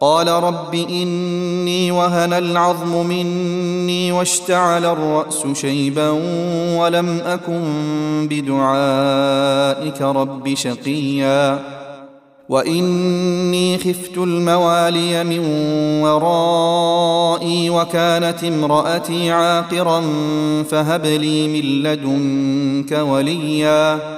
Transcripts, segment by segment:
قال رب إني وهن العظم مني واشتعل الرأس شيبا ولم أكن بدعائك رب شقيا. وإني خفت الموالي من ورائي وكانت امرأتي عاقرا فهب لي من لدنك وليا.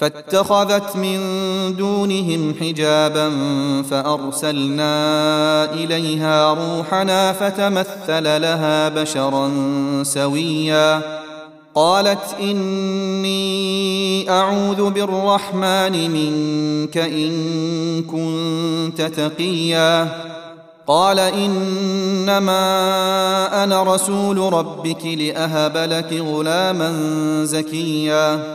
فاتخذت من دونهم حجابا فأرسلنا إليها روحنا فتمثل لها بشرا سويا. قالت إني أعوذ بالرحمن منك إن كنت تقيا. قال إنما أنا رسول ربك لأهب لك غلاما زكيا.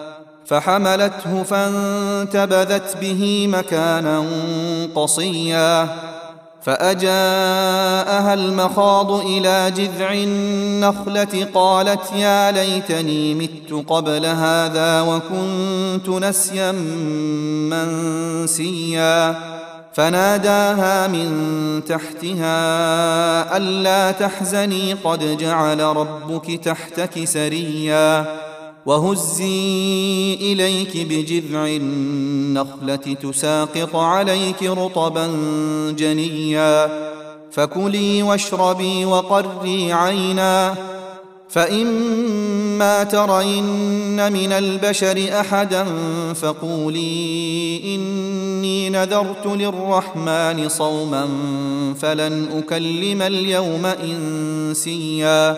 فحملته فانتبذت به مكانا قصيا فأجاءها المخاض إلى جذع النخلة قالت يا ليتني مت قبل هذا وكنت نسيا منسيا فناداها من تحتها ألا تحزني قد جعل ربك تحتك سريا وهزي إليك بجذع النخلة تساقط عليك رطبا جنيا. فكلي واشربي وقري عينا. فإما ترين من البشر أحدا فقولي إني نذرت للرحمن صوما فلن أكلم اليوم إنسيا.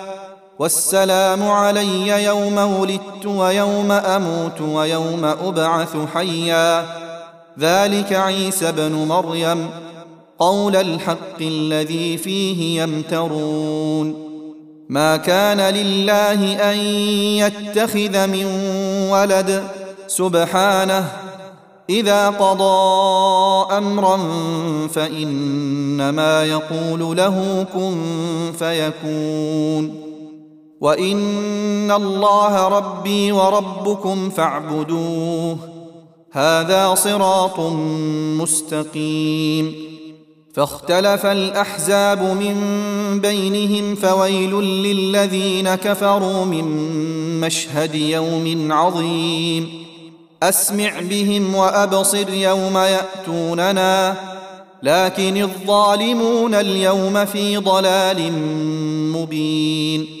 والسلام علي يوم ولدت ويوم أموت ويوم أبعث حيا. ذلك عيسى بن مريم قول الحق الذي فيه يمترون. ما كان لله أن يتخذ من ولد سبحانه إذا قضى أمرا فإنما يقول له كن فيكون. وان الله ربي وربكم فاعبدوه. هذا صراط مستقيم. فاختلف الاحزاب من بينهم فويل للذين كفروا من مشهد يوم عظيم. اسمع بهم وابصر يوم ياتوننا. لكن الظالمون اليوم في ضلال مبين.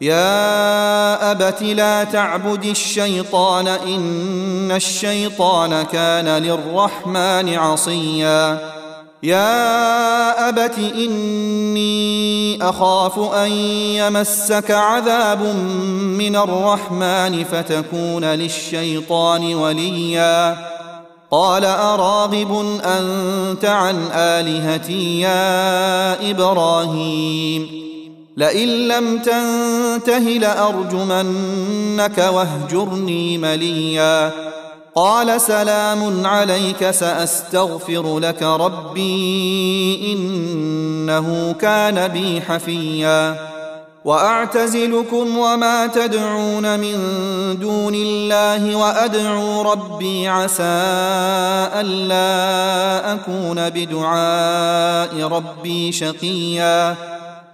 يا أبت لا تعبد الشيطان إن الشيطان كان للرحمن عصيا. يا أبت إني أخاف أن يمسك عذاب من الرحمن فتكون للشيطان وليا. قال أراغب أنت عن آلهتي يا إبراهيم. لئن لم تنته لأرجمنك واهجرني مليا. قال سلام عليك سأستغفر لك ربي إنه كان بي حفيا. وأعتزلكم وما تدعون من دون الله وأدعو ربي عسى ألا أكون بدعاء ربي شقيا.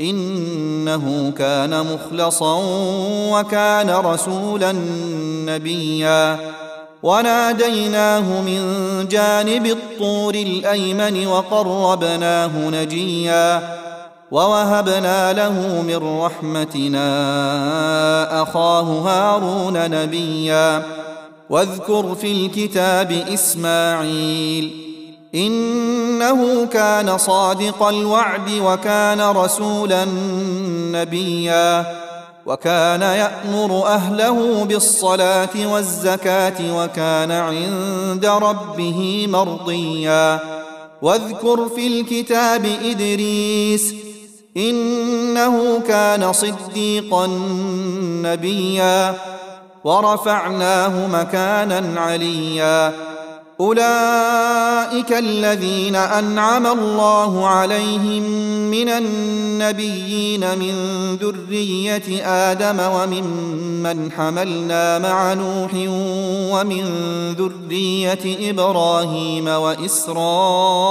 إنه كان مخلصا وكان رسولا نبيا. وناديناه من جانب الطور الأيمن وقربناه نجيا. ووهبنا له من رحمتنا أخاه هارون نبيا. واذكر في الكتاب إسماعيل. إنه كان صادق الوعد وكان رسولا نبيا وكان يأمر أهله بالصلاة والزكاة وكان عند ربه مرضيا. واذكر في الكتاب إدريس إنه كان صديقا نبيا. ورفعناه مكانا عليا. أولئك الذين أنعم الله عليهم من النبيين من ذرية آدم وممن حملنا مع نوح ومن ذرية إبراهيم وإسرائيل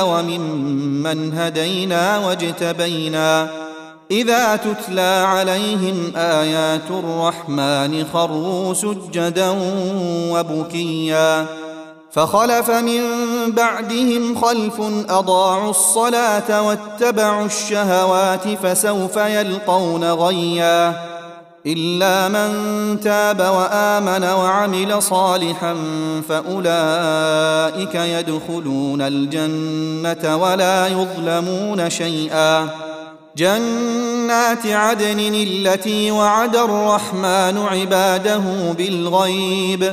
وممن هدينا واجتبينا إذا تتلى عليهم آيات الرحمن خروا سجدا وبكيا فخلف من بعدهم خلف أضاعوا الصلاة واتبعوا الشهوات فسوف يلقون غيا إلا من تاب وآمن وعمل صالحا فأولئك يدخلون الجنة ولا يظلمون شيئا جنات عدن التي وعد الرحمن عباده بالغيب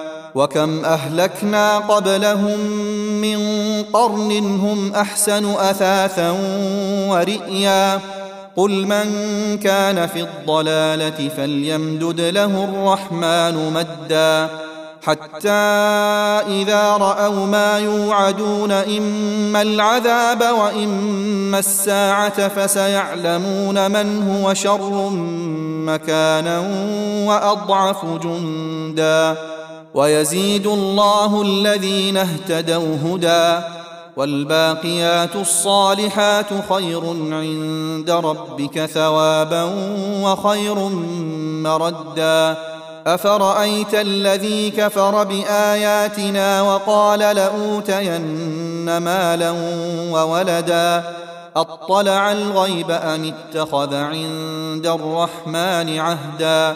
وكم أهلكنا قبلهم من قرن هم أحسن أثاثا ورئيا. قل من كان في الضلالة فليمدد له الرحمن مدا. حتى إذا رأوا ما يوعدون إما العذاب وإما الساعة فسيعلمون من هو شر مكانا وأضعف جندا. ويزيد الله الذين اهتدوا هدى والباقيات الصالحات خير عند ربك ثوابا وخير مردا. أفرأيت الذي كفر بآياتنا وقال لأوتين مالا وولدا؟ أطلع الغيب أم اتخذ عند الرحمن عهدا؟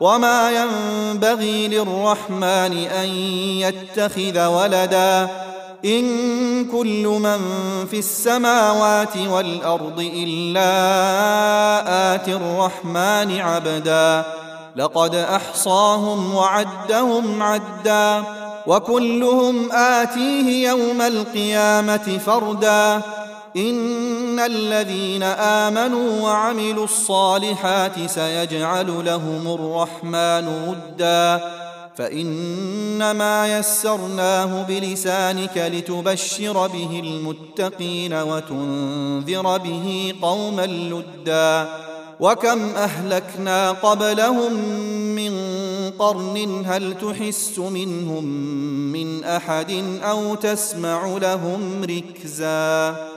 وما ينبغي للرحمن ان يتخذ ولدا ان كل من في السماوات والارض الا اتي الرحمن عبدا لقد احصاهم وعدهم عدا وكلهم اتيه يوم القيامه فردا إن الذين آمنوا وعملوا الصالحات سيجعل لهم الرحمن ودا. فإنما يسرناه بلسانك لتبشر به المتقين وتنذر به قوما لدا. وكم أهلكنا قبلهم من قرن هل تحس منهم من أحد أو تسمع لهم ركزا؟